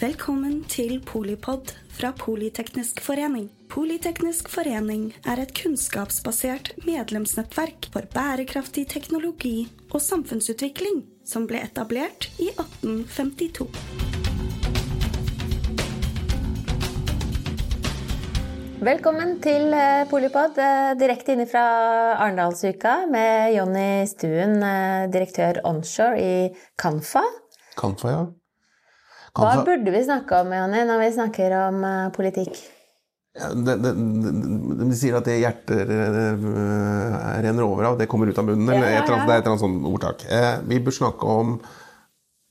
Velkommen til Polipod fra Politeknisk forening. Politeknisk forening er et kunnskapsbasert medlemsnettverk for bærekraftig teknologi og samfunnsutvikling som ble etablert i 1852. Velkommen til eh, Polipod, eh, direkte inne fra Arendalsuka med Jonny Stuen, eh, direktør onshore i Kanfa. Kanfa, ja. Hva for... burde vi snakke om, Jonny, når vi snakker om uh, politikk? ja, de, de, de, de sier at det hjertet eh, renner over av, det kommer ut av munnen. Ja, ja, et eller det er et eller annet sånt ordtak. Eh, vi bør snakke om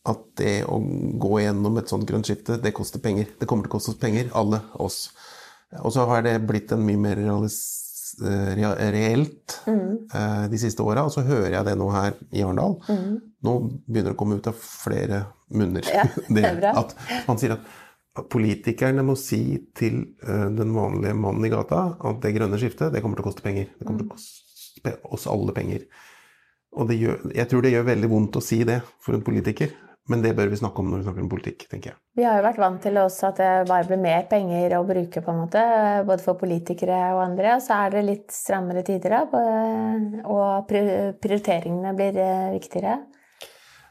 at det å gå gjennom et sånt grønt skifte, det koster penger. Det kommer til å koste oss penger, alle oss. Og så har det blitt en mye mer realis, eh, rea- reelt Mm. eh, de siste åra, og så hører jeg det nå her i Arendal. Nå begynner det å komme ut av flere munner. Ja, det. At man sier at politikerne må si til eh, den vanlige mannen i gata at det grønne skiftet, det kommer til å koste penger. Det kommer til å koste oss alle penger. Og det gjør, jeg tror det gjør veldig vondt å si det for en politiker, men det bør vi snakke om når vi snakker om politikk, tenker jeg. Vi har jo vært vant til også at det bare blir mer penger å bruke, på en måte, både for politikere og andre. Og så er det litt strammere tider, da, og prioriteringene blir eh, viktigere.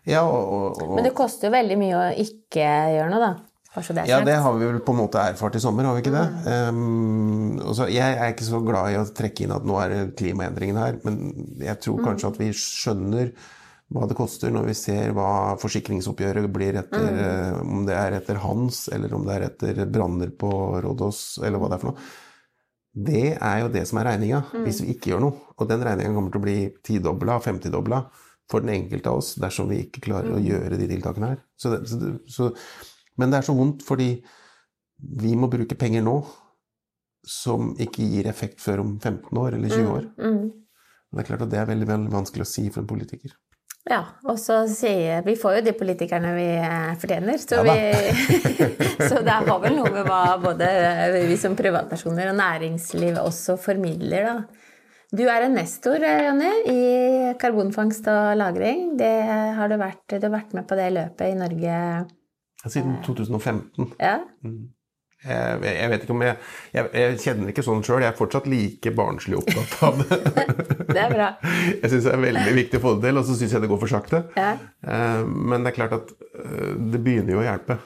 Ja, og, og, Men det koster jo veldig mye å ikke gjøre noe, da. Det ja, det har vi vel på en måte erfart i sommer, har vi ikke det? Um, også, jeg er ikke så glad i å trekke inn at nå er det klimaendringene her, men jeg tror kanskje at vi skjønner hva det koster når vi ser hva forsikringsoppgjøret blir etter mm. Om det er etter Hans, eller om det er etter branner på Rådås, eller hva det er for noe. Det er jo det som er regninga, hvis vi ikke gjør noe. Og den regninga kommer til å bli tidobla, femtidobla for den enkelte av oss dersom vi ikke klarer å gjøre de tiltakene her. Så det, så så, men det er så vondt fordi vi må bruke penger nå som ikke gir effekt før om 15 år eller 20 år. Mm. Det er klart at det er veldig, veldig vanskelig å si for en politiker. Ja, og så sier Vi får jo de politikerne vi eh, fortjener, så, Ja vi, så det har vel noe med hva både vi som privatpersoner og næringslivet også formidler, da. Du er en nestor, eh, Jonny, i karbonfangst og -lagring. Det har du, vært, du har vært med på det løpet i Norge Siden 2015. Ja? Jeg, jeg vet ikke om jeg Jeg, jeg kjenner ikke sånn sjøl. Jeg er fortsatt like barnslig opptatt av det. Det er bra. Jeg syns det er veldig viktig å få det til, og så syns jeg det går for sakte. Ja. Eh, Men det er klart at eh, det begynner jo å hjelpe.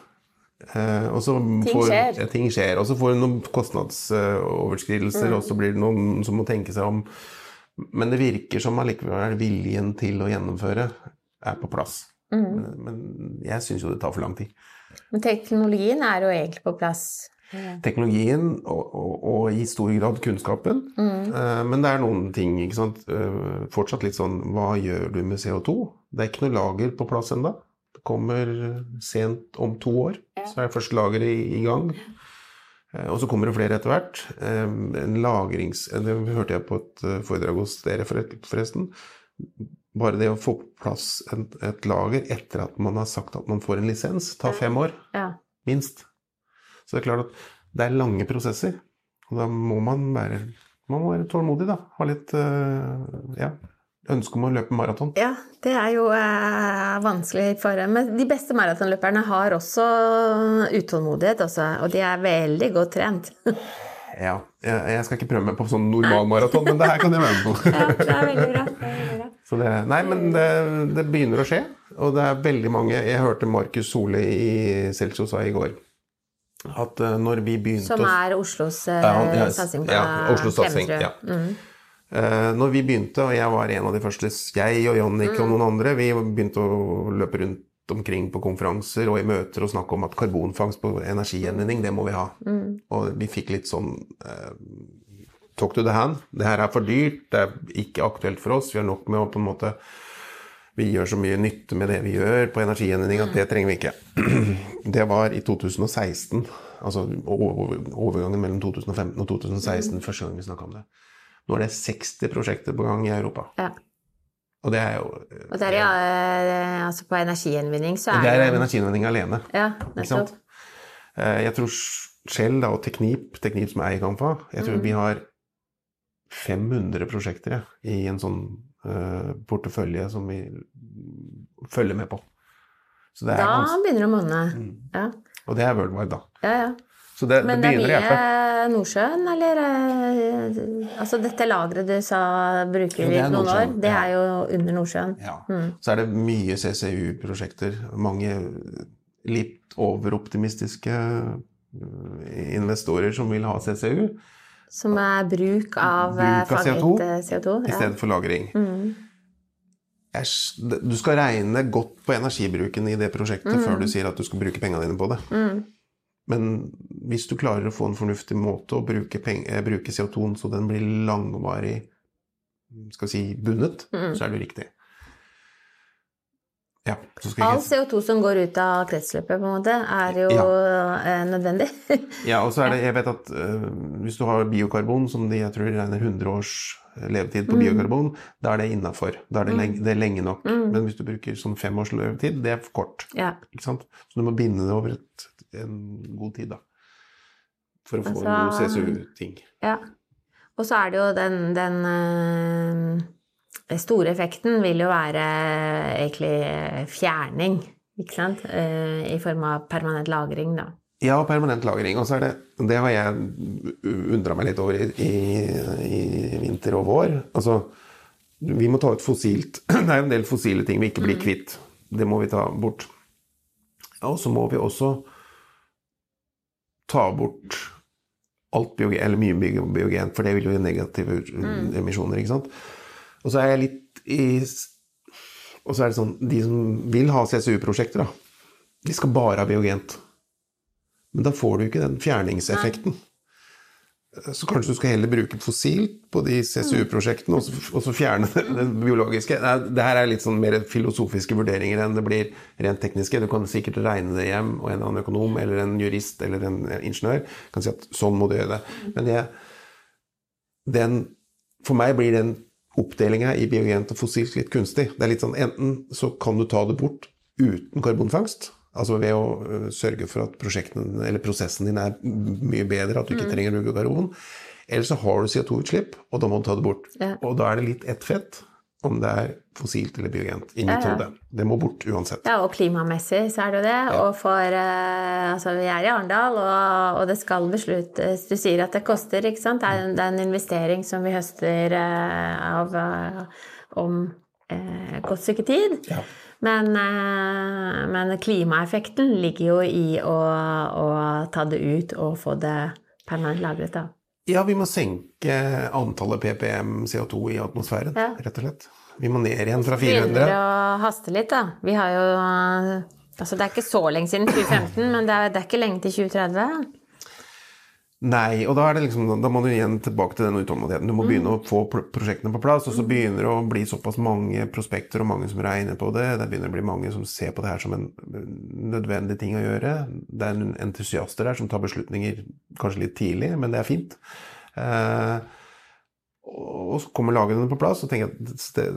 Eh, Og så får, skjer. Ja, ting skjer. Og så får du noen kostnadsoverskridelser, Mm. og så blir det noen som må tenke seg om. Men det virker som allikevel viljen til å gjennomføre er på plass. Mm. Men, men jeg syns jo det tar for lang tid. Men teknologien er jo egentlig på plass. Teknologien og, og, og i stor grad kunnskapen. Mm. Eh, Men det er noen ting, ikke sant. Eh, Fortsatt litt sånn Hva gjør du med CO2? Det er ikke noe lager på plass ennå. Det kommer sent om to år. Så er første lageret i, i gang. Eh, Og så kommer det flere etter hvert. En lagrings... Det hørte jeg på et foredrag hos dere forresten. Bare det å få på plass et, et lager etter at man har sagt at man får en lisens, tar fem år Ja. minst. Så det er klart at det er lange prosesser. Og da må man være, man må være tålmodig, da. Ha litt eh, ja, ønske om å løpe maraton. Ja, det er jo eh, vanskelig for Men de beste maratonløperne har også utålmodighet, også, og de er veldig godt trent. Ja, jeg, jeg skal ikke prøve meg på sånn normal maraton, men det her kan jeg være med på. ja, det er veldig bra. Det er veldig bra. Så det, nei, men det, det begynner å skje, og det er veldig mange Jeg hørte Markus Sole i Celsius sa i går at eh, når vi begynte Som er Oslos uh, Ja, ja, satsing på ja, Oslos satsing, ja. Mm. Uh, når vi begynte, og jeg var en av de første, jeg og Jannik og noen andre, vi begynte å løpe rundt omkring på konferanser og i møter og snakke om at karbonfangst på energigjenvinning, det må vi ha. Og vi fikk litt sånn eh, Talk to the hand. Det her er for dyrt, det er ikke aktuelt for oss. Vi har nok med å på en måte Vi gjør så mye nytte med det vi gjør på energigjenvinning at det trenger vi ikke. Det var i 2016, altså overgangen mellom 2015 og 2016, første gang vi snakka om det. Nå er det 60 prosjekter på gang i Europa. Ja. Og det er jo Og der, ja, eh, altså på energigjenvinning så Det Der er energigjenvinning alene. Ja, nettopp. Eh, Jeg tror Shell og Teknip, Teknip som eier Gamfa, jeg tror vi har 500 prosjekter ja, i en sånn uh, portefølje som vi følger med på. Så det er Da ganske begynner det å monne. Mm. Ja. Og det er worldwide, da. Ja, ja. Så det, Men det det er mye Nordsjøen, eller eh, Altså dette lageret du sa bruker vi i noen år, det er jo under Nordsjøen. Ja. Mm. Så er det mye CCU-prosjekter. Mange litt overoptimistiske øh, investorer som vil ha CCU Som er bruk av eh, Bruk av CO2 eh, CO2. i stedet for lagring. Mm. Jeg Du skal regne godt på energibruken i det prosjektet før du sier at du skal bruke pengene dine på det. Mm. Men hvis du klarer å få en fornuftig måte å bruke, eh, bruke CO2-en så den blir langvarig skal vi si, bundet, Mm. så er det riktig. Ja, All jeg. CO2 som går ut av kretsløpet, på en måte, er jo ja. nødvendig. Ja, og så er det, jeg vet at uh, hvis du har biokarbon, som de jeg tror regner 100 års levetid på Mm. biokarbon, da er det innafor. Da er det, lenge, det er lenge nok. Mm. Men hvis du bruker sånn fem års levetid, det er for kort. ja. Ikke sant? Så du må binde det over et, en god tid, da. For å få Altså- en god CSU-ting. ja. Og så er det jo den, den eh, store effekten vil jo være egentlig fjerning, ikke sant? Eh, I form av permanent lagring, da. Ja, permanent lagring. Og så er det Det har jeg undra meg litt over i, i, i vinter og vår. Altså, vi må ta ut fossilt Det er jo en del fossile ting vi ikke blir kvitt. Det må vi ta bort. Og så må vi også ta bort alt biogen, eller mye biogen, for det vil jo gi negative emisjoner, ikke sant. Og så er jeg litt i Og så er det sånn De som vil ha CSU-prosjekter, da, de skal bare ha biogent. Men da får du ikke den fjerningseffekten. Så kanskje du skal heller bruke fossilt på de CSU-prosjektene, og, så- og så fjerne det, biologiske. Nei, Det her er litt sånn mer filosofiske vurderinger enn det blir rent tekniske. Du kan sikkert regne det hjem, og en eller annen økonom eller en jurist eller en ingeniør kan si at sånn må du gjøre det. Men jeg, den, for meg blir den oppdelinga i biogent og fossilt litt kunstig. Det er litt sånn, Enten så kan du ta det bort uten karbonfangst, altså ved å sørge for at eller prosessen din er mye bedre, at du ikke trenger å bruke karbon. Eller så har du CO2-utslipp, og da må du ta det bort. Ja. Og da er det litt ett fett om det er fossilt eller biogent inni Ja, ja. hodet. Det må bort uansett. Ja, og klimamessig så er det jo det. Og for eh, Altså, vi er i Arendal, og, og det skal besluttes Du sier at det koster, ikke sant? Det er, en- det er en investering som vi høster eh, av eh, om godt stykke tid. Ja. Men, men klimaeffekten ligger jo i å, å ta det ut og få det permanent lagret, da. Ja, vi må senke antallet ppm CO2 i atmosfæren, Ja. rett og slett. Vi må ned igjen fra 400. det å haste litt, da. Vi har jo Altså, det er ikke så lenge siden 2015, men det er, det er ikke lenge til 2030. Nei, og da, er det liksom, da må du igjen tilbake til den utålmodigheten. Du må begynne å få prosjektene på plass, og så begynner det å bli såpass mange prospekter og mange som regner på det. Det begynner å bli mange som ser på det her som en nødvendig ting å gjøre. Det er noen entusiaster der som tar beslutninger kanskje litt tidlig, men det er fint. Eh, og så kommer lagene på plass, og tenker jeg at det,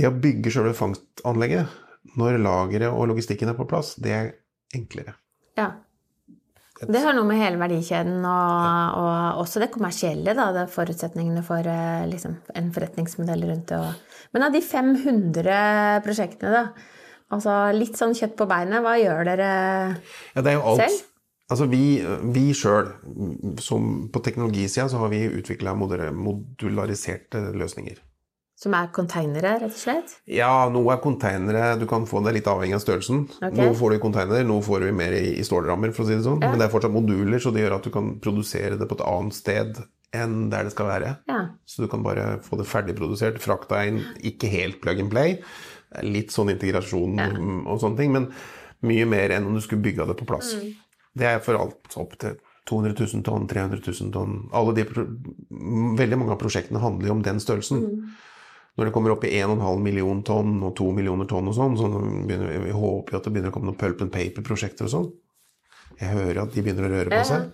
det å bygge sjølve fangstanlegget, når lageret og logistikken er på plass, det er enklere. Ja. Det har noe med hele verdikjeden og, og også det kommersielle, da. Det forutsetningene for eh, liksom, en forretningsmodell rundt det. Men av de 500 prosjektene, da. Altså litt sånn kjøtt på beinet, hva gjør dere Ja. Selv? Altså vi, vi sjøl, på teknologisida, så har vi utvikla modulariserte løsninger. Som er konteinere, rett og slett? Ja, noe er konteinere, du kan få det litt avhengig av størrelsen. Okay. Noe får du i konteiner, noe får du mer i, i stålrammer, for å si det sånn. Ja. Men det er fortsatt moduler, så det gjør at du kan produsere det på et annet sted enn der det skal være. Ja. Så du kan bare få det ferdigprodusert, frakta inn, ikke helt plug and play. Litt sånn integrasjon ja. og sånne ting, men mye mer enn om du skulle bygga det på plass. Det er for alt opp til 200 000 tonn, 300 000 tonn. Alle de, veldig mange av prosjektene handler jo om den størrelsen. Når det kommer opp i 1,5 million tonn og 2 millioner tonn og sånn, så begynner, vi håper jo at det begynner å komme noen pulp and paper-prosjekter og sånn. Jeg hører at de begynner å røre på seg.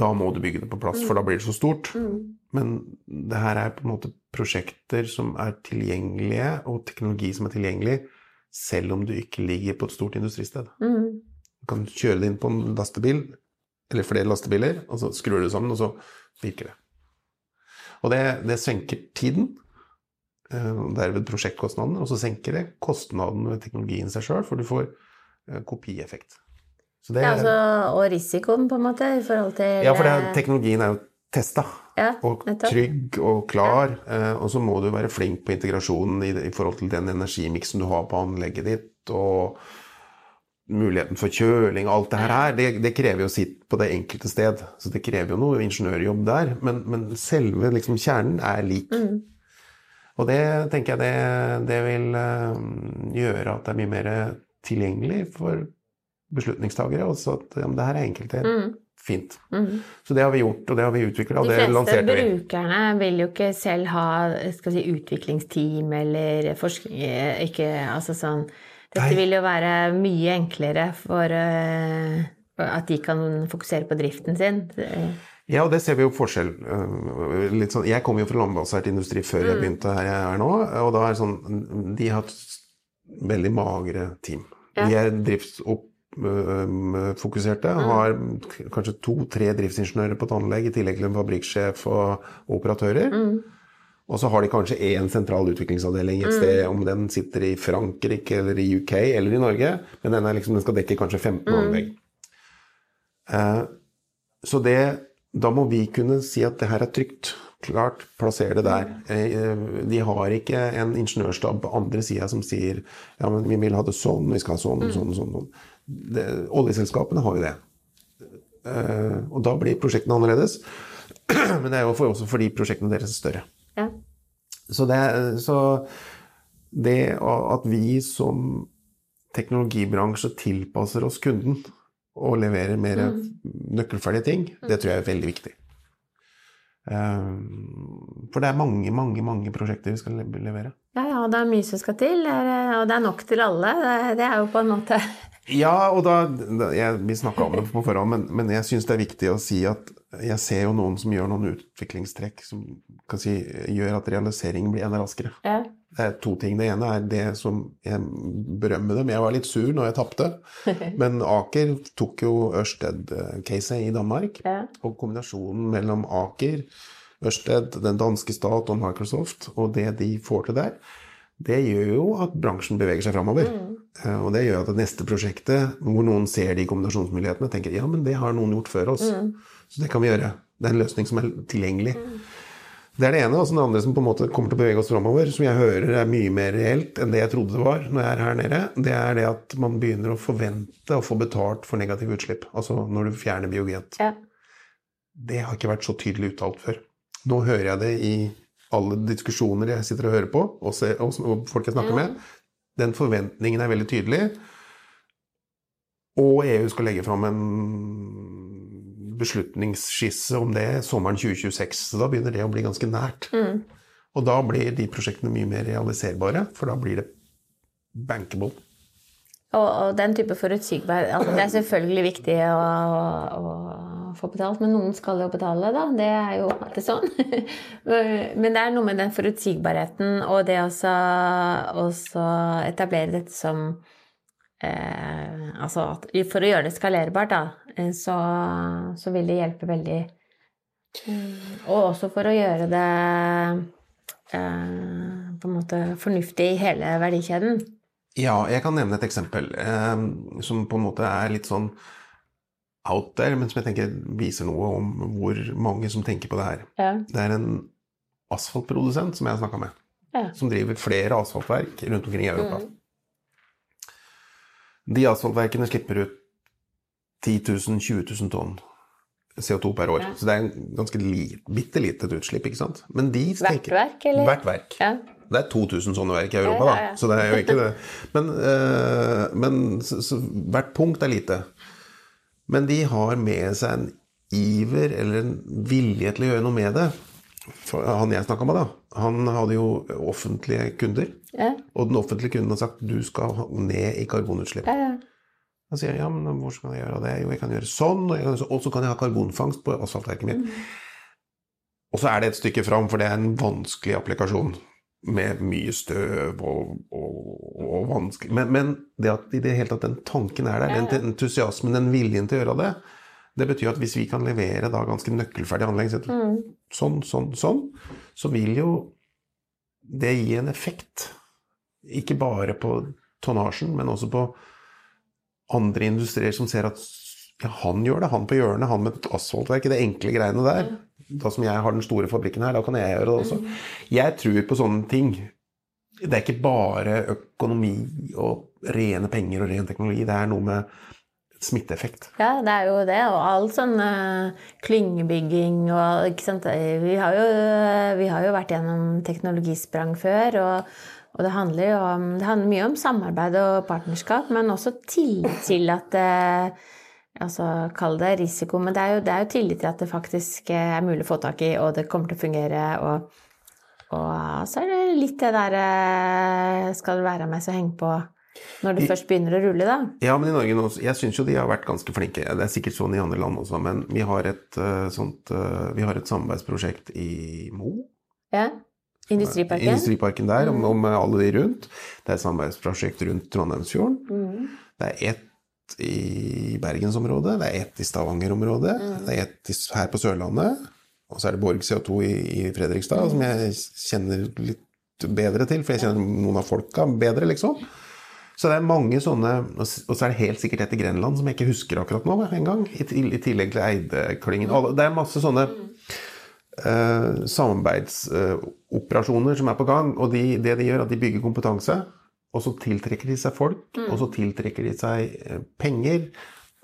Da må du bygge det på plass, for da blir det så stort. Men det her er på en måte prosjekter som er tilgjengelige, og teknologi som er tilgjengelig, selv om du ikke ligger på et stort industristed. Mm. Du kan kjøre det inn på en lastebil, eller flere lastebiler, og så skrur du det sammen, og så virker det. Og det, det senker tiden, og derved prosjektkostnadene, og så senker det kostnaden ved teknologien seg sjøl, for du får eh, kopieffekt. Så det, Ja, altså, og risikoen, på en måte, i forhold til ja, for det, teknologien er jo testa. Ja, Og trygg og klar. Ja. Og så må du være flink på integrasjonen i, i forhold til den energimiksen du har på anlegget ditt. Og muligheten for kjøling og alt det her. er, Det, det krever jo sitt på det enkelte sted. Så det krever jo noe ingeniørjobb der. Men, men selve liksom, kjernen er lik. Og det tenker jeg det, det vil eh, gjøre at det er mye mer tilgjengelig for beslutningstagere. Også at ja, det her er enkelt. Det er fint. Så det har vi gjort, og det har vi utvikla, og De det lanserte vi. De fleste brukerne vil jo ikke selv ha skal si, utviklingsteam eller forskning ikke, altså sånn, Dette vil jo være mye enklere for uh, at de kan fokusere på driften sin. Ja, og det ser vi jo forskjell. øh, sånn, jeg kom jo fra landbasert industri før jeg begynte her jeg er nå, og da er det sånn De har hatt veldig magre team. De er driftsfokuserte, har kanskje to-tre driftsingeniører på et anlegg i tillegg til en fabrikksjef og operatører. Og så har de kanskje én sentral utviklingsavdeling et sted, om den sitter i Frankrike eller i UK eller i Norge, men den, er liksom, den skal dekke kanskje 15 anlegg. Eh, så det, da må vi kunne si at det her er trygt. Klart, plasser det der. Eh, De har ikke en ingeniørstab på andre sida som sier ja, men vi vil ha det sånn, vi skal ha sånn, sånn, sånn. sånn. Det, oljeselskapene har jo det. Eh, Og da blir prosjektene annerledes. Men det er jo for, også fordi prosjektene deres er større. Ja. Så det, så det at vi som teknologibransje tilpasser oss kunden og leverer mer nøkkelferdige ting, det tror jeg er veldig viktig. Eh, For det er mange, mange, mange prosjekter vi skal levere. Ja, ja, det er mye som skal til, er- og det er nok til alle. Det, er jo på en måte Ja, og da, jeg, Vi snakka om det på forhånd, men, men jeg syns det er viktig å si at jeg ser jo noen som gjør noen utviklingstrekk som kan si, gjør at realiseringen blir enda raskere. ja. Det er to ting. Det ene er det som jeg berømmer dem. Jeg var litt sur når jeg tapte, men Aker tok jo Ørsted-caset i Danmark. Ja. Og kombinasjonen mellom Aker, Ørsted, den danske stat og Microsoft, og det de får til der, det gjør jo at bransjen beveger seg framover. Mm. Og det gjør at det neste prosjektet, hvor noen ser de kombinasjonsmulighetene, tenker ja, men det har noen gjort før oss, så det kan vi gjøre. Det er en løsning som er tilgjengelig. Det er det ene. Og så det andre som på en måte kommer til å bevege oss framover, som jeg hører er mye mer reelt enn det jeg trodde det var når jeg er her nede, det er det at man begynner å forvente å få betalt for negative utslipp. Altså når du fjerner biogent. Ja. Det har ikke vært så tydelig uttalt før. Nå hører jeg det i alle diskusjoner jeg sitter og hører på, og, ser, og, og folk jeg snakker med. Den forventningen er veldig tydelig. Og EU skal legge fram en beslutningsskisse om det sommeren 2026. Så da begynner det å bli ganske nært. Og da blir de prosjektene mye mer realiserbare, for da blir det bankable. Og, og den type forutsigbarhet altså Det er selvfølgelig viktig å, å, å få betalt, men noen skal jo betale, da. Det er jo alltid sånn. Men det er noe med den forutsigbarheten og det å etablere dette som eh, Altså at for å gjøre det skalerbart, da, eh, så, så vil det hjelpe veldig. Mm, Og også for å gjøre det eh, på en måte fornuftig i hele verdikjeden. Ja, jeg kan nevne et eksempel eh, som på en måte er litt sånn out there, men som jeg tenker viser noe om hvor mange som tenker på det her. Ja. Det er en asfaltprodusent som jeg har snakka med, Ja. som driver flere asfaltverk rundt omkring i Europa. De asfaltverkene slipper ut 10 000-20 000 tonn CO2 per år. Så det er en ganske li, bitte lite utslipp, ikke sant. Men de Hvert verk, eller? Hvert verk. Ja. Det er 2000 sånne verk i Europa, Ja, ja, ja. da. Så det er jo ikke det. Men, eh, men så, så hvert punkt er lite. Men de har med seg en iver eller en vilje til å gjøre noe med det. Han jeg snakka med, da, han hadde jo offentlige kunder. Ja. Og den offentlige kunden har sagt du skal ned i karbonutslipp. Ja, ja. Da sier jeg ja, men hvor skal jeg gjøre det? Jo, jeg kan gjøre sånn, og, så kan jeg ha karbonfangst på asfaltverket mitt. Og så er det et stykke fram, for det er en vanskelig applikasjon. Med mye støv og, og, og vanskelig men, men det at i det hele tatt den tanken er der, den entusiasmen, den viljen til å gjøre det, det betyr at hvis vi kan levere da ganske nøkkelferdig anlegg, så- sånn, sånn, sånn, så vil jo det gi en effekt. Ikke bare på tonnasjen, men også på andre industrier som ser at ja, han gjør det, han på hjørnet, han med et asfaltverk i det enkle greiene der. Da som jeg har den store fabrikken her, da kan jeg gjøre det også. Jeg tror på sånne ting. Det er ikke bare økonomi og rene penger og ren teknologi. Det er noe med smitteeffekt. Ja, det er jo det. Og all sånn uh, klyngebygging og ikke sant? Vi har, jo, vi har jo vært gjennom teknologisprang før. og og det handler om, det handler mye om samarbeid og partnerskap, men også tillit til at det, altså Kall det risiko, men det er, jo, det er, jo, tillit til at det faktisk er mulig å få tak i, og det kommer til å fungere. Og, og så er det litt det eh, Skal du være med, så heng på når I, først begynner å rulle, da. Ja, men i Norge nå, jeg syns jo de har vært ganske flinke. Det er sikkert sånn i andre land også, men vi har et, uh, sånt, uh, vi har et samarbeidsprosjekt i Mo. Ja. Industriparken? Industriparken der, om, om, alle de rundt. Det er et samarbeidsprosjekt rundt Trondheimsfjorden. Mm. Det er ett i bergensområdet, det er ett i Stavanger-området, mm. det er ett her på Sørlandet, og så er det Borg CO2 i, i Fredrikstad, mm. som jeg kjenner litt bedre til, for jeg kjenner noen av folka bedre, liksom. Så det er mange sånne Og så er det helt sikkert etter Grenland som jeg ikke husker akkurat nå engang. I, I tillegg til Eide-klyngen. Det er masse sånne uh, samarbeidsoperasjoner uh, som er på gang. Og de, det de gjør, er at de bygger kompetanse. Og så tiltrekker de seg folk, mm. og så tiltrekker de seg uh, penger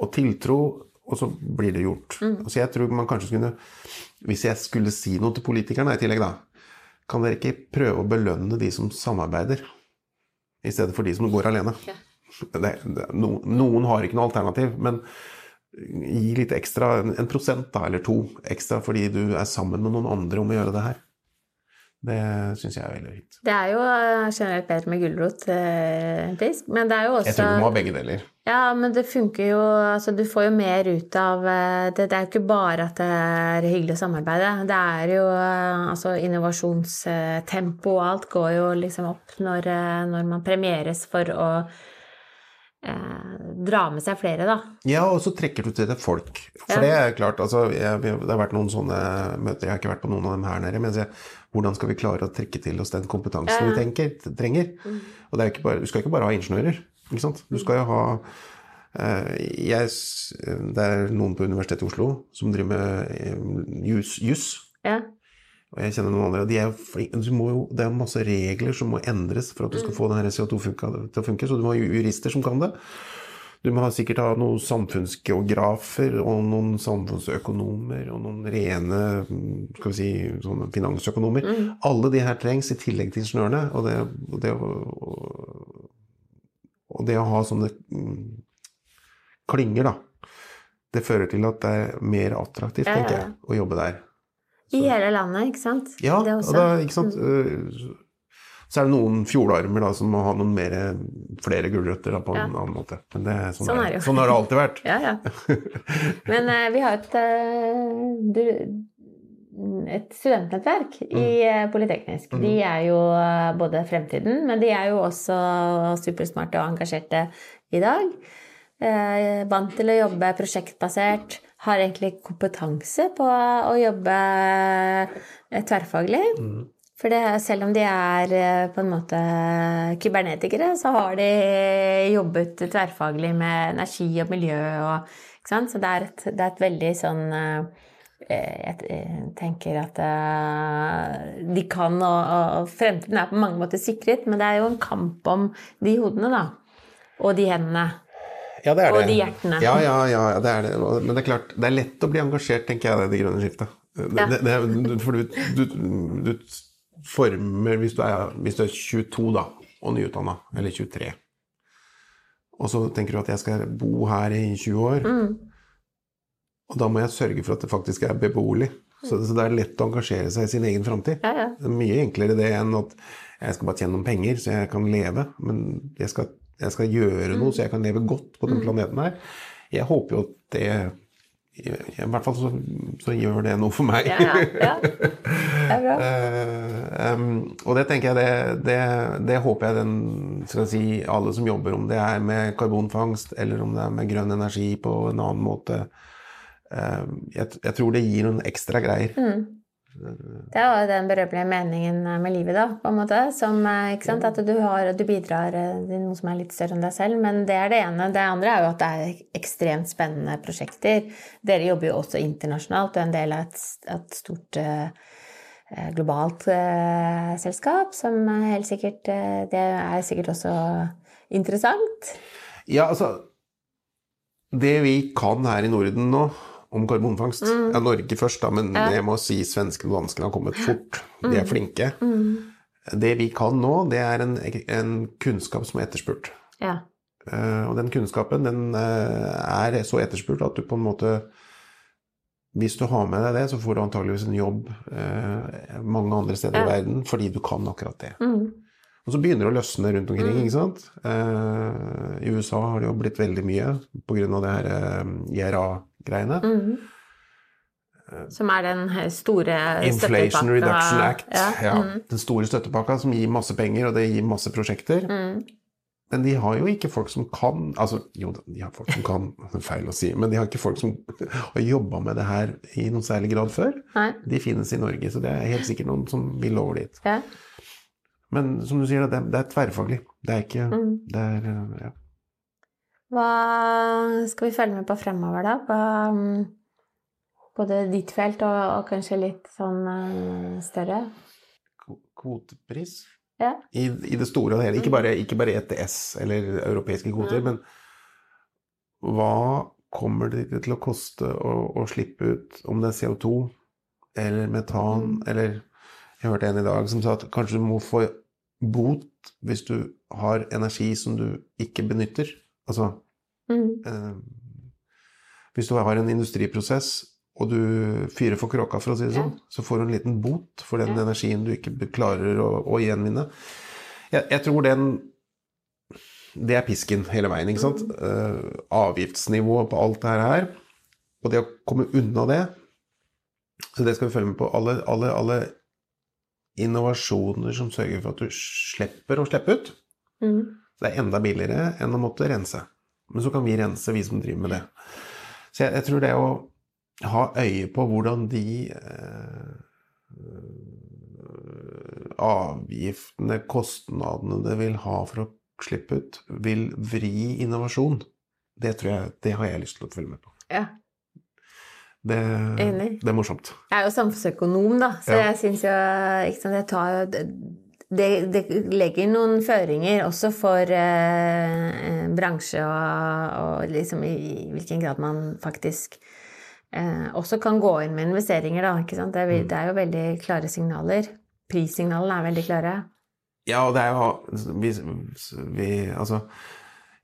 og tiltro, og så blir det gjort. Mm. Så jeg tror man kanskje skulle Hvis jeg skulle si noe til politikerne i tillegg, da Kan dere ikke prøve å belønne de som samarbeider, i stedet for de som går alene? Ja. Det, det, no, noen har ikke noe alternativ, men gi litt ekstra, en prosent da, eller to ekstra fordi du er sammen med noen andre om å gjøre det her. Det syns jeg er veldig fint. Det er jo eh, generelt bedre med gulrot men det er jo også Jeg tror du må ha begge deler. Ja, men det funker jo Altså, du får jo mer ut av eh, det. Det er jo ikke bare at det er hyggelig å samarbeide. Det er jo eh, Altså, innovasjonstempo og alt går jo liksom opp når, når man premieres for å eh, dra med seg flere, da. Ja, og så trekker du til deg folk. For ja. det er klart, altså, jeg, Det har vært noen sånne møter, jeg har ikke vært på noen av dem her nede. men jeg, hvordan skal vi klare å trekke til oss den kompetansen vi tenker, trenger? Mm. Og bare, du skal ikke bare ha ingeniører. ikke sant? Du skal jo ha eh, jeg, Det er noen på Universitetet i Oslo som driver med JUS juss. Ja. Og jeg kjenner noen andre, de er jo, Det er masse regler som må endres for at du skal mm. få denne CO2 til å funke, så du må ha jurister som kan det. Du må sikkert ha noen samfunnsgeografer og noen samfunnsøkonomer og noen rene skal vi si, sånne finansøkonomer. Mm. Alle de her trengs i tillegg til ingeniørene. Og det, og det, og det å ha sånne klinger, da, det fører til at det er mer attraktivt, tenker jeg, å jobbe der. I hele landet, ikke sant? Ja, og da, ikke sant? Mm. Så er det noen fjordarmer da, som må ha noen mer, flere gulrøtter da, på ja. en annen måte. Men det, sånn, sånn, er, sånn har det alltid vært. ja, ja. Men uh, vi har et, uh, et studentnettverk mm. i uh, Politeknisk. Mm. De er jo både fremtiden, men de er jo også supersmarte og engasjerte i dag. vant til å jobbe prosjektbasert har egentlig kompetanse på å jobbe eh, tverrfaglig. Mm. For det, selv om de er eh, på en måte kybernetikere, så har de jobbet tverrfaglig med energi og miljø og Så det er, et, det er et veldig sånn eh, jeg tenker at de kan, og, fremtiden er på mange måter sikret, men det er jo en kamp om de hodene, da. Og de hendene. Ja, det er det. Og de hjertene. Ja, ja, ja, det er det. Men det er klart, det er lett å bli engasjert, tenker jeg, i det grønne skiftet. Ja. Det, det, for du, du, du, former hvis du, er, hvis du er 22 da, og nyutdanna, eller 23, og så tenker du at jeg skal bo her i 20 år, mm. og da må jeg sørge for at det faktisk er beboelig. Så, så det er lett å engasjere seg i sin egen framtid. Ja, ja. Det er mye enklere det enn at jeg skal bare tjene noen penger så jeg kan leve, men jeg skal jeg skal gjøre noe så jeg kan leve godt på den mm. planeten her. Jeg håper jo at det i hvert fall så, så, gjør det noe for meg. Ja, ja, ja. Det er bra. uh, um, og det tenker jeg det, det, det, håper jeg den si, alle som jobber, om det er med karbonfangst eller om det er med grønn energi på en annen måte uh, jeg, jeg, tror det gir noen ekstra greier. Mm. Det er jo den berømmelige meningen med livet, da, på en måte. Som, eh? At du, har, du bidrar eh, til noe som er litt større enn deg selv. Men det er det ene. Det andre er jo at det er ekstremt spennende prosjekter. Dere jobber jo også internasjonalt. og er en del av et, et stort eh, globalt eh, selskap, som helt sikkert Det er sikkert også interessant. Ja, altså Det vi kan her i Norden nå om karbonfangst Mm. Ja, Norge først, da, men Ja. jeg må si svenskene og danskene har kommet fort. De er flinke. Mm. Det vi kan nå, det er en, en kunnskap som er etterspurt. Ja. Uh, og den kunnskapen den uh, er så etterspurt at du på en måte Hvis du har med deg det, så får du antageligvis en jobb uh, mange andre steder i verden fordi du kan akkurat det. Mm. Og så begynner det å løsne rundt omkring. Mm. ikke sant? I USA har det jo blitt veldig mye pga. det her eh, IRA-greiene. Mhm. Som er den store Inflation. Reduction Act. Ja. Ja, Mm. Den store støttepakka som gir masse penger, og det gir masse prosjekter. Mm. Men de har jo ikke folk som kan Altså, jo de har folk som kan, det er feil å si, men de har ikke folk som har jobba med det her i noen særlig grad før. Nei. De finnes i Norge, så det er helt sikkert noen som vil over dit. Ja. Men som du sier, det er, det er tverrfaglig. Det er ikke Mm. det er, eh, ja. Hva skal vi følge med på fremover, da? På, um, både ditt felt og, og kanskje litt sånn uh, større? Kvotepris? Ja. I, I det store og hele. Ikke bare, ikke bare ETS eller europeiske kvoter, ja. men hva kommer det til å koste å, å slippe ut, om det er CO2 eller metan Mm. eller Jeg hørte en i dag som sa at kanskje du må få bot hvis du har energi som du ikke benytter. Altså Mm. eh, Hvis du har en industriprosess og du fyrer for kråka, for å si det Ja. sånn, så får du en liten bot for den Ja. energien du ikke klarer å, å gjenvinne. Jeg, jeg tror den Det er pisken hele veien, ikke sant? Mm. Eh, avgiftsnivået på alt det her, og det å komme unna det Så det skal vi følge med på. Alle, alle, alle innovasjoner som sørger for at du slipper å slippe ut. Mm. Det er enda billigere enn å måtte rense. Men så kan vi rense, vi som driver med det. Så jeg, jeg tror det å ha øye på hvordan de eh, avgiftene, kostnadene det vil ha for å slippe ut, vil vri innovasjon. Det tror jeg, det har jeg lyst til å følge med på. Ja. Det, det er morsomt. Jeg er jo samfunnsøkonom, da, så Ja. jeg syns jo ikke sant, jeg tar jo det, det legger noen føringer også for eh, eh, bransje og, og liksom i, i hvilken grad man faktisk eh, også kan gå inn med investeringer, da. Det, Mm. det er jo veldig klare signaler. Prissignalene er veldig klare. Ja, og det er jo vi, vi, Altså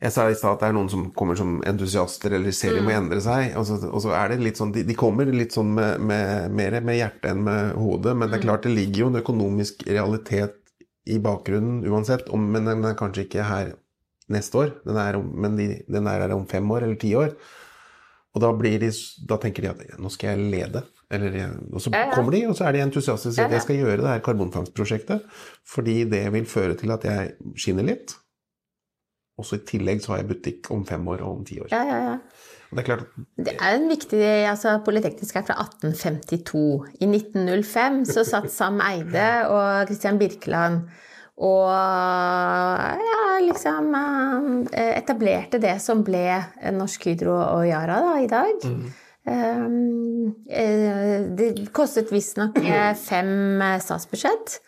Jeg sa i stad at det er noen som kommer som entusiaster eller ser de må endre seg. Og så, og så er det litt sånn De, de kommer litt sånn med, med, mer med hjertet enn med hodet. Men det er klart det ligger jo en økonomisk realitet i bakgrunnen uansett. Om, men den er kanskje ikke her neste år. Den er, men de, den er her om fem år eller ti år. Og da, blir de, da tenker de at nå skal jeg lede. Eller, og så kommer de, og så er de entusiastiske sier at jeg skal gjøre det her karbonfangstprosjektet. Fordi det vil føre til at jeg skinner litt. Og så i tillegg så har jeg butikk om fem år og om ti år. Ja, ja, ja. Det er klart Det er en viktig altså Polyteknisk er fra 1852. I 1905 så satt Sam Eide og Christian Birkeland og ja, liksom eh, etablerte det som ble Norsk Hydro og Yara da, i dag. Um, eh, det kostet visstnok eh, fem statsbudsjett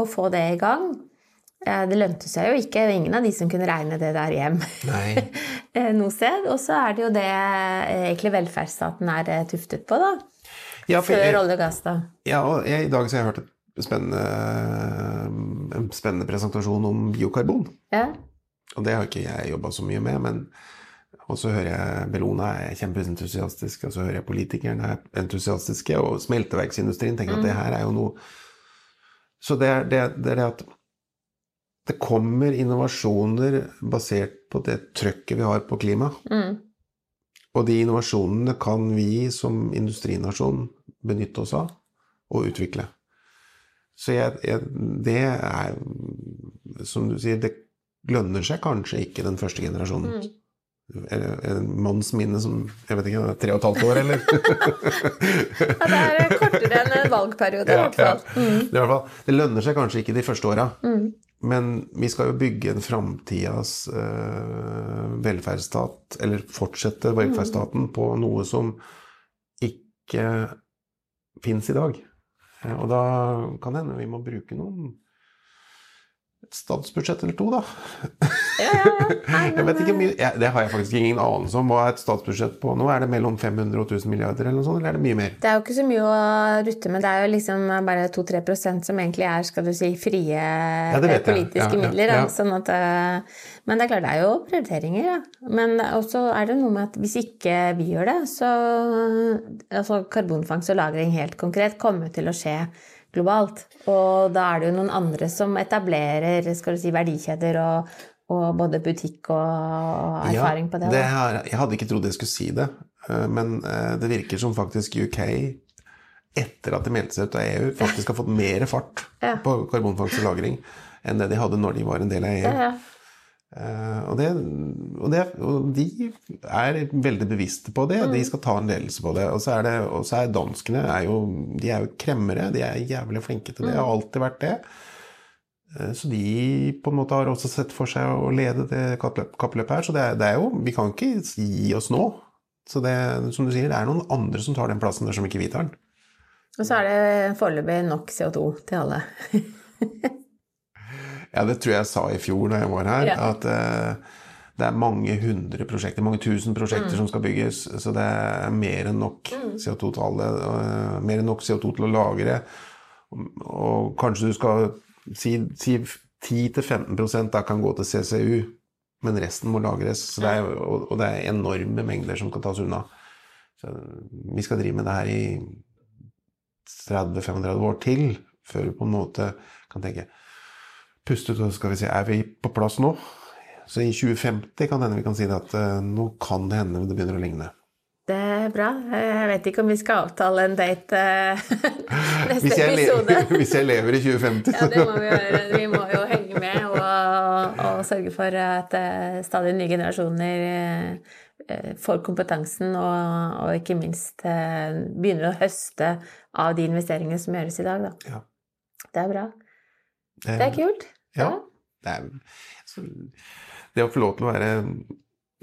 å få det i gang. Det lønte seg jo ikke. Ingen av de som kunne regne det der hjem eh, noe sted. Og så er det jo det eh, egentlig velferdsstaten er eh, tuftet på, da. Ja, Før jeg, olje og gass, da. ja, og jeg, I dag så har jeg hørt et spennende, en spennende presentasjon om biokarbon. Ja. Og det har ikke jeg jobba så mye med, men og så hører jeg Bellona er kjempeentusiastisk, og så hører jeg politikerne er entusiastiske, og smelteverksindustrien tenker at det her er jo noe Så det er det, det, er det at det kommer innovasjoner basert på det trøkket vi har på klima. Mm. Og de innovasjonene kan vi som industrinasjon benytte oss av og utvikle. Så jeg, jeg, det er Som du sier, det lønner seg kanskje ikke den første generasjonen. Mm. en manns minne som jeg vet ikke, tre og et halvt år, eller? Ja, det er kortere enn en valgperiode, i hvert fall. Mm. Det, er i hvert fall, det lønner seg kanskje ikke de første åra, men vi skal jo bygge en framtidas eh, velferdsstat, eller fortsette velferdsstaten på noe som ikke fins i dag. Eh, Og da kan det hende vi må bruke noen statsbudsjett eller to, da. Ja, ja, ja. Nei, Jeg vet ikke mye, jeg, Det har jeg faktisk ingen anelse om. Hva er et statsbudsjett på nå? Er det mellom 500 og 1000 milliarder, eller noe sånt, eller er det mye mer? Det er jo ikke så mye å rutte med. Det er jo liksom bare 2-3% som egentlig er skal du si, frie politiske midler. Da. Sånn at, eh, men det er klart, det er jo prioriteringer. Da. Men også er det noe med at hvis ikke vi gjør det, så altså Karbonfangst og -lagring helt konkret kommer til å skje globalt. Og da er det jo noen andre som etablerer skal du si, verdikjeder og, og både butikk og erfaring på det. det da. er, jeg hadde ikke trodd jeg skulle si det, eh, men eh, det virker som faktisk UK, etter at de meldte seg ut av EU, faktisk har fått mer fart Ja. på karbonfangst og -lagring enn det de hadde når de var en del av EU. Ja, ja. Eh, og, det, og, det, og de er veldig bevisste på det. Mm. De skal ta en ledelse på det. Og så er, det, og så er danskene er jo, de er jo kremmere. De er jævlig flinke til det. Mm. Har alltid vært det. Eh, Så de på en måte har også sett for seg å lede det kappløp- kappløpet her. Så det er, det er jo Vi kan ikke gi oss nå. Så det, som du sier, det er noen andre som tar den plassen dersom ikke vi tar den. Og så er det foreløpig nok CO2 til alle. Ja, det tror jeg jeg sa i fjor da jeg var her, Ja. at uh, det er mange hundre prosjekter, mange tusen prosjekter som skal bygges, så det er mer enn nok CO2 til alle, Uh, mer enn nok CO2 til å lagre. Og, og kanskje du skal si, si 10-15% da kan gå til CCU, men resten må lagres. Så det er, og, og det er enorme mengder som kan tas unna. Så vi skal drive med det her i 30-35 år til, før vi på en måte kan tenke puste ut, og så skal vi se, er vi på plass nå? Så i 2050 kan hende vi kan si det at eh, nå kan det hende det begynner å ligne. Er bra. Jeg vet ikke om vi skal avtale en date eh, neste Hvis episode. hvis jeg lever i 2050. Ja, det må vi gjøre. Vi må jo henge med og, og sørge for at eh, stadig nye generasjoner eh, får kompetansen og, og ikke minst eh, begynner å høste av de investeringene som gjøres i dag. Da. Ja. Det er bra. Det er kult. Ja. Det, er, så, det å få lov til å være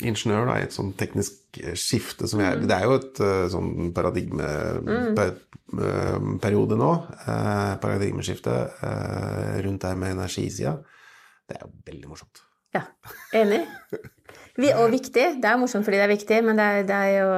ingeniør da, i et sånn teknisk eh, skifte som jeg, Det er jo et eh, sånn paradigmeperiode nå. eh, paradigmeskifte eh, rundt der med energisida. Det er jo veldig morsomt. Ja, enig. Vi, og viktig. Det er morsomt fordi det er viktig, men det er, det er jo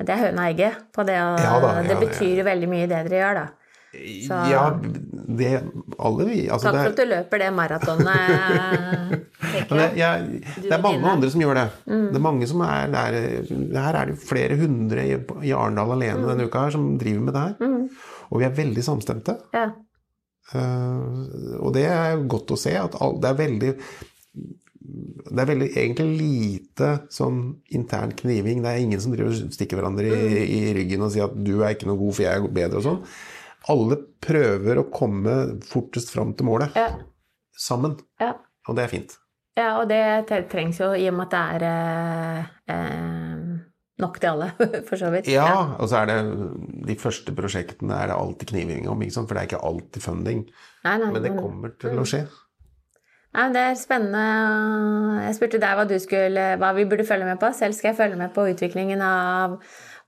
Det er høna og egget på det. Og Ja da, ja, det betyr jo veldig mye det dere gjør, da. Så- Ja, det Alle vi altså Takk det, for at du løper det maratonet. det, jeg. det er mange andre som gjør det. Det er mange som er der Her er det flere hundre i, i Arendal alene denne uka her som driver med det her. Og vi er veldig samstemte. Ja. Uh, og det er godt å se at all, det er veldig det er veldig, egentlig lite sånn intern kniving. Det er ingen som driver og stikker hverandre i, i ryggen og sier at 'du er ikke noe god, for jeg er bedre' og sånn. Alle prøver å komme fortest fram til målet. Ja. Sammen. Ja. Og det er fint. ja, og det trengs jo i og med at det er eh, eh, nok til alle, for så vidt. Ja, og så er det de første prosjektene er det alltid kniving om, for det er ikke alltid funding. Nei, nei, Men det kommer til å skje. Nei, det er spennende. Jeg spurte deg hva, du skulle, hva vi burde følge med på. Selv skal jeg følge med på utviklingen av,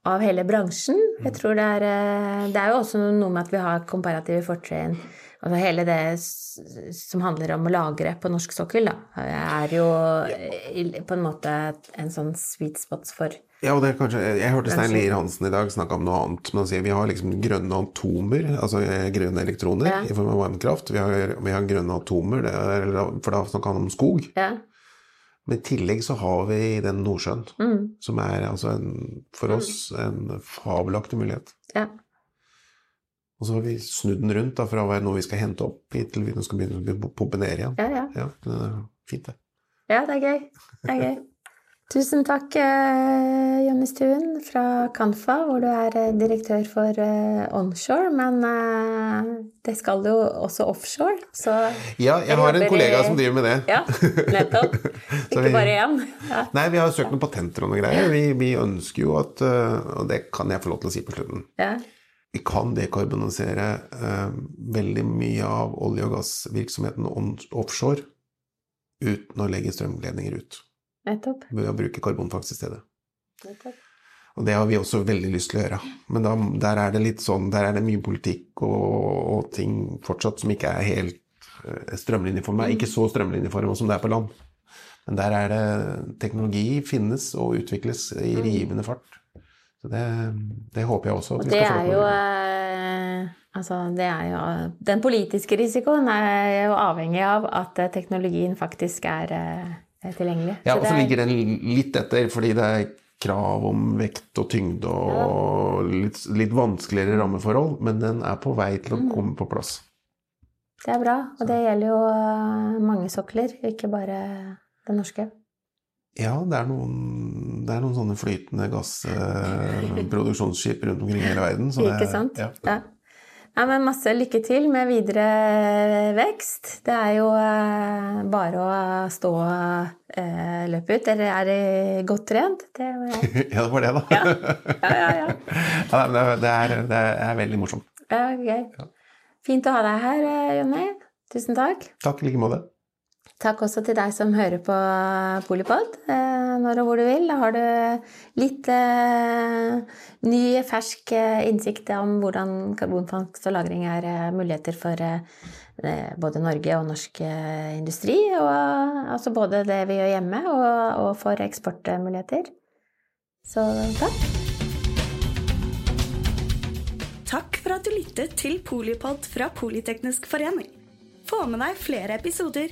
av hele bransjen. Jeg tror det er, eh, det er jo også noe med at vi har komparative fortrinn. Altså hele det som handler om å lagre på norsk sokkel, da, er jo på en måte en sånn sweet spot for Ja, og det er kanskje, Jeg hørte Stein Lier Hansen i dag snakke om noe annet. Men han sier vi har liksom grønne atomer, altså eh, grønne elektroner, Ja. i form av varmekraft. Vi har, vi har grønne atomer, det er, for da snakker han om skog. Ja. Men i tillegg så har vi den Nordsjøen, Mm, som er altså en, for oss en fabelaktig mulighet. ja. Og så har vi snudd den rundt da, fra å være noe vi skal hente opp hit, til vi skal begynne å pumpe ned igjen. Ja, ja. Ja, det er fint, det. ja, det er gøy. Det er gøy. Tusen takk, eh, Jonny Stuen fra Kanfa, hvor du er eh, direktør for eh, onshore. Men det skal jo også offshore, så Ja, jeg har en kollega som driver med det. Ja, nettopp. Ikke vi, bare én. Ja. Nei, vi har søkt noen patenter og noe greier. Vi, vi, ønsker jo at Og det kan jeg få lov til å si på slutten. Ja. Vi kan dekarbonisere uh, veldig mye av olje- og gassvirksomheten offshore uten å legge strømledninger ut. Nettopp. Ved å bruke karbonfangst i stedet. Nettopp. Og det har vi også veldig lyst til å gjøre. Men da, der er det litt sånn, der er det mye politikk og, og ting fortsatt som ikke er helt uh, strømlinjeforma. Ikke så strømlinjeforma som det er på land. Men der er det Teknologi finnes og utvikles i mm. rivende fart. Så det, det håper jeg også at vi skal få til. Eh, altså, det er jo Den politiske risikoen er jo avhengig av at teknologien faktisk er eh, tilgjengelig. Ja, og så ligger den litt etter, fordi det er krav om vekt og tyngde og litt, litt vanskeligere rammeforhold, men den er på vei til å mm. komme på plass. Det er bra, og det gjelder jo eh, mange sokler, ikke bare den norske. Ja, det er noen, det er noen sånne flytende gassproduksjonsskip rundt omkring i hele verden. Så det, ikke sant? Ja. ja. Ja, men masse lykke til med videre vekst. Det er jo eh, bare å stå og eh, løpe ut. Dere er godt trent. Det ja, det var det, da. Ja, ja, ja. ja. ja det, er, det, er, veldig morsomt. Ja, gøy. Fint å ha deg her, eh, Jonny. Tusen takk. Takk i like måte. Takk også til deg som hører på Polipod eh, når og hvor du vil. Da har du litt eh, ny, fersk eh, innsikt om hvordan karbonfangst og -lagring er eh, muligheter for eh, både Norge og norsk eh, industri. Og altså både det vi gjør hjemme, og for eksportmuligheter. Så takk. Takk for at du lyttet til Polipod fra Politeknisk forening. Få med deg flere episoder